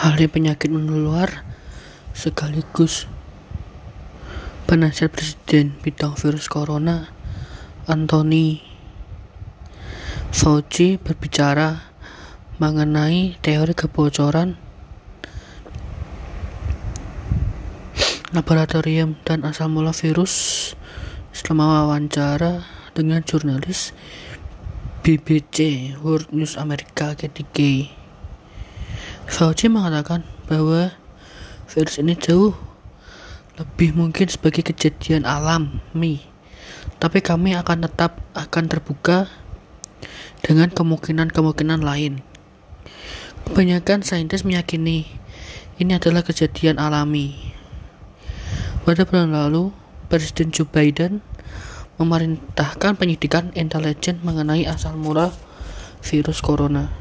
ahli penyakit menular sekaligus penasihat presiden bidang virus corona Anthony Fauci berbicara mengenai teori kebocoran laboratorium dan asal mula virus selama wawancara dengan jurnalis BBC World News Amerika KTK. Fauci mengatakan bahwa virus ini jauh lebih mungkin sebagai kejadian alami, tapi kami akan tetap akan terbuka dengan kemungkinan-kemungkinan lain. Kebanyakan saintis meyakini ini adalah kejadian alami. Pada bulan lalu, Presiden Joe Biden memerintahkan penyidikan intelijen mengenai asal mula virus corona.